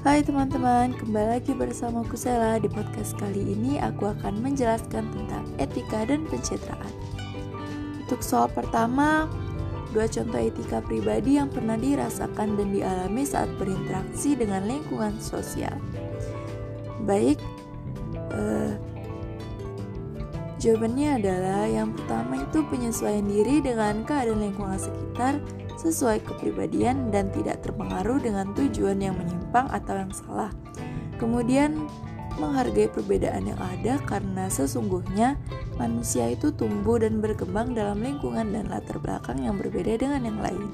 Hai teman-teman, kembali lagi bersama Kusela di podcast kali ini aku akan menjelaskan tentang etika dan pencitraan. Untuk soal pertama, dua contoh etika pribadi yang pernah dirasakan dan dialami saat berinteraksi dengan lingkungan sosial. Baik, eh, jawabannya adalah yang pertama itu penyesuaian diri dengan keadaan lingkungan sekitar sesuai kepribadian dan tidak terpengaruh dengan tujuan yang menyimpang atau yang salah. Kemudian, menghargai perbedaan yang ada karena sesungguhnya manusia itu tumbuh dan berkembang dalam lingkungan dan latar belakang yang berbeda dengan yang lain.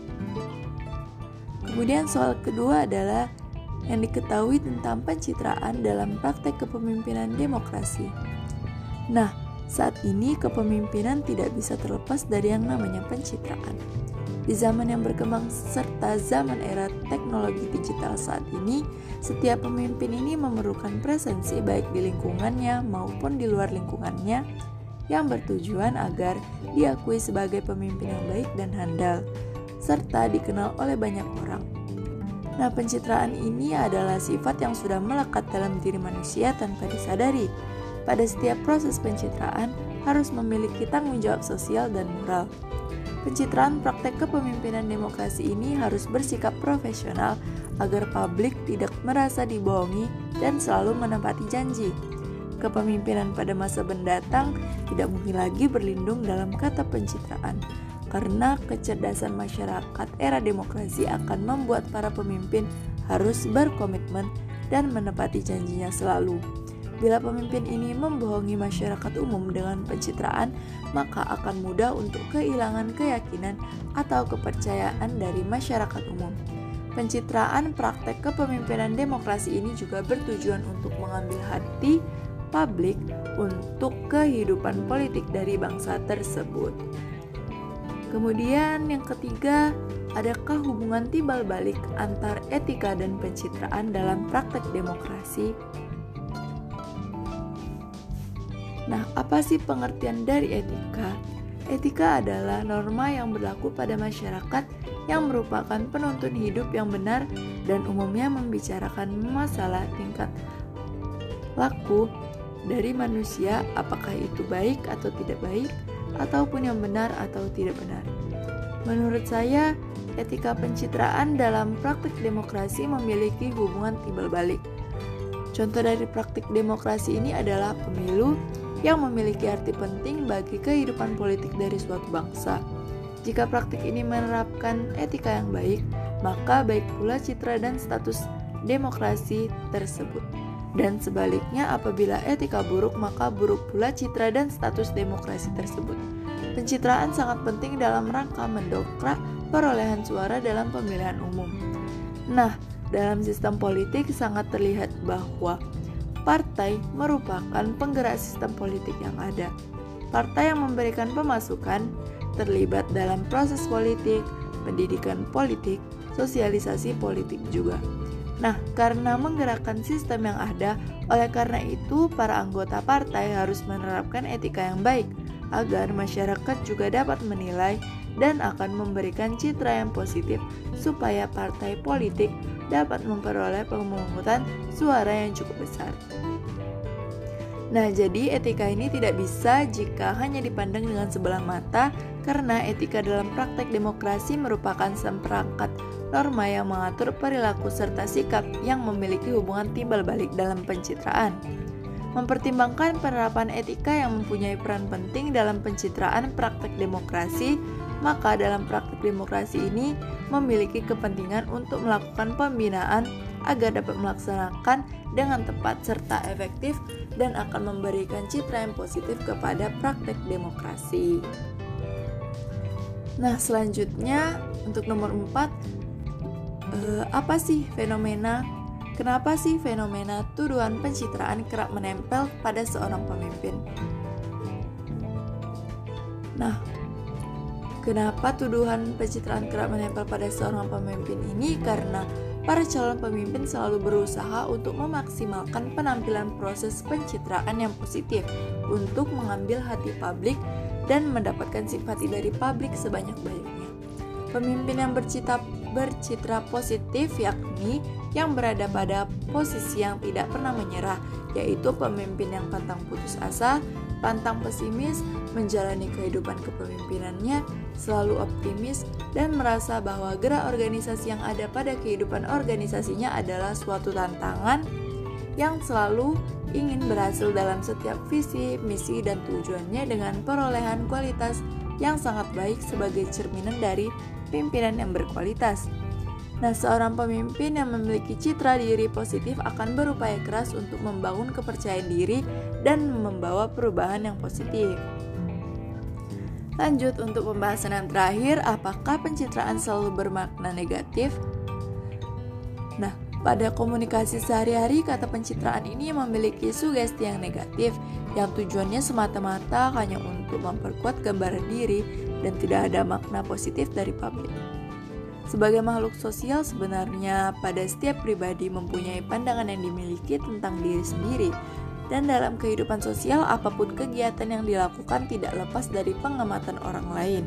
Kemudian soal kedua adalah yang diketahui tentang pencitraan dalam praktek kepemimpinan demokrasi. Nah, saat ini kepemimpinan tidak bisa terlepas dari yang namanya pencitraan. Di zaman yang berkembang serta zaman era teknologi digital saat ini, setiap pemimpin ini memerlukan presensi baik di lingkungannya maupun di luar lingkungannya yang bertujuan agar diakui sebagai pemimpin yang baik dan handal, serta dikenal oleh banyak orang. Nah, pencitraan ini adalah sifat yang sudah melekat dalam diri manusia tanpa disadari. Pada setiap proses pencitraan harus memiliki tanggung jawab sosial dan moral. Pencitraan praktek kepemimpinan demokrasi ini harus bersikap profesional agar publik tidak merasa dibohongi dan selalu menepati janji. Kepemimpinan pada masa mendatang tidak mungkin lagi berlindung dalam kata pencitraan, karena kecerdasan masyarakat era demokrasi akan membuat para pemimpin harus berkomitmen dan menepati janjinya selalu. Bila pemimpin ini membohongi masyarakat umum dengan pencitraan, maka akan mudah untuk kehilangan keyakinan atau kepercayaan dari masyarakat umum. Pencitraan praktek kepemimpinan demokrasi ini juga bertujuan untuk mengambil hati publik untuk kehidupan politik dari bangsa tersebut. Kemudian yang ketiga, adakah hubungan timbal balik antar etika dan pencitraan dalam praktek demokrasi? Nah, apa sih pengertian dari etika? Etika adalah norma yang berlaku pada masyarakat yang merupakan penuntun hidup yang benar dan umumnya membicarakan masalah tingkat laku dari manusia, apakah itu baik atau tidak baik, ataupun yang benar atau tidak benar. Menurut saya, etika pencitraan dalam praktik demokrasi memiliki hubungan timbal balik. Contoh dari praktik demokrasi ini adalah pemilu yang memiliki arti penting bagi kehidupan politik dari suatu bangsa. Jika praktik ini menerapkan etika yang baik, maka baik pula citra dan status demokrasi tersebut. Dan sebaliknya, apabila etika buruk, maka buruk pula citra dan status demokrasi tersebut. Pencitraan sangat penting dalam rangka mendongkrak perolehan suara dalam pemilihan umum. Nah, dalam sistem politik sangat terlihat bahwa Partai merupakan penggerak sistem politik yang ada. Partai yang memberikan pemasukan terlibat dalam proses politik, pendidikan politik, sosialisasi politik juga. Nah, karena menggerakkan sistem yang ada, oleh karena itu para anggota partai harus menerapkan etika yang baik agar masyarakat juga dapat menilai dan akan memberikan citra yang positif supaya partai politik dapat memperoleh pemungutan suara yang cukup besar. Nah, jadi etika ini tidak bisa jika hanya dipandang dengan sebelah mata karena etika dalam praktek demokrasi merupakan seperangkat norma yang mengatur perilaku serta sikap yang memiliki hubungan timbal balik dalam pencitraan. Mempertimbangkan penerapan etika yang mempunyai peran penting dalam pencitraan praktek demokrasi maka dalam praktik demokrasi ini memiliki kepentingan untuk melakukan pembinaan agar dapat melaksanakan dengan tepat serta efektif dan akan memberikan citra yang positif kepada praktek demokrasi. Nah, selanjutnya untuk nomor 4 eh, apa sih fenomena Kenapa sih fenomena tuduhan pencitraan kerap menempel pada seorang pemimpin? Nah, Kenapa tuduhan pencitraan kerap menempel pada seorang pemimpin ini? Karena para calon pemimpin selalu berusaha untuk memaksimalkan penampilan proses pencitraan yang positif untuk mengambil hati publik dan mendapatkan simpati dari publik sebanyak-banyaknya. Pemimpin yang bercita bercitra positif yakni yang berada pada posisi yang tidak pernah menyerah, yaitu pemimpin yang pantang putus asa, pantang pesimis, menjalani kehidupan kepemimpinannya, selalu optimis, dan merasa bahwa gerak organisasi yang ada pada kehidupan organisasinya adalah suatu tantangan yang selalu ingin berhasil dalam setiap visi, misi, dan tujuannya dengan perolehan kualitas yang sangat baik sebagai cerminan dari pimpinan yang berkualitas. Nah, seorang pemimpin yang memiliki citra diri positif akan berupaya keras untuk membangun kepercayaan diri dan membawa perubahan yang positif. Lanjut untuk pembahasan yang terakhir, apakah pencitraan selalu bermakna negatif? Nah, pada komunikasi sehari-hari, kata pencitraan ini memiliki sugesti yang negatif, yang tujuannya semata-mata hanya untuk memperkuat gambaran diri dan tidak ada makna positif dari publik. Sebagai makhluk sosial, sebenarnya pada setiap pribadi mempunyai pandangan yang dimiliki tentang diri sendiri, dan dalam kehidupan sosial, apa pun kegiatan yang dilakukan tidak lepas dari pengamatan orang lain.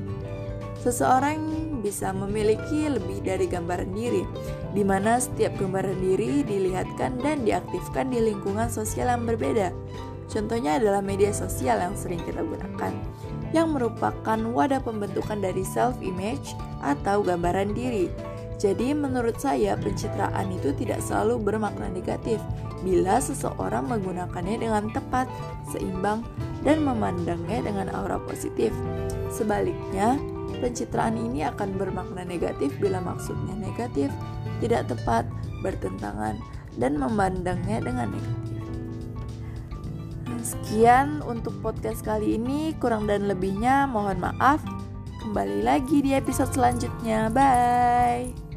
Seseorang bisa memiliki lebih dari gambaran diri, di mana setiap gambaran diri dilihatkan dan diaktifkan di lingkungan sosial yang berbeda. Contohnya adalah media sosial yang sering kita gunakan yang merupakan wadah pembentukan dari self-image atau gambaran diri. Jadi menurut saya pencitraan itu tidak selalu bermakna negatif bila seseorang menggunakannya dengan tepat, seimbang, dan memandangnya dengan aura positif. Sebaliknya, pencitraan ini akan bermakna negatif bila maksudnya negatif, tidak tepat, bertentangan, dan memandangnya dengan negatif. Sekian untuk podcast kali ini, kurang dan lebihnya mohon maaf. Kembali lagi di episode selanjutnya. Bye.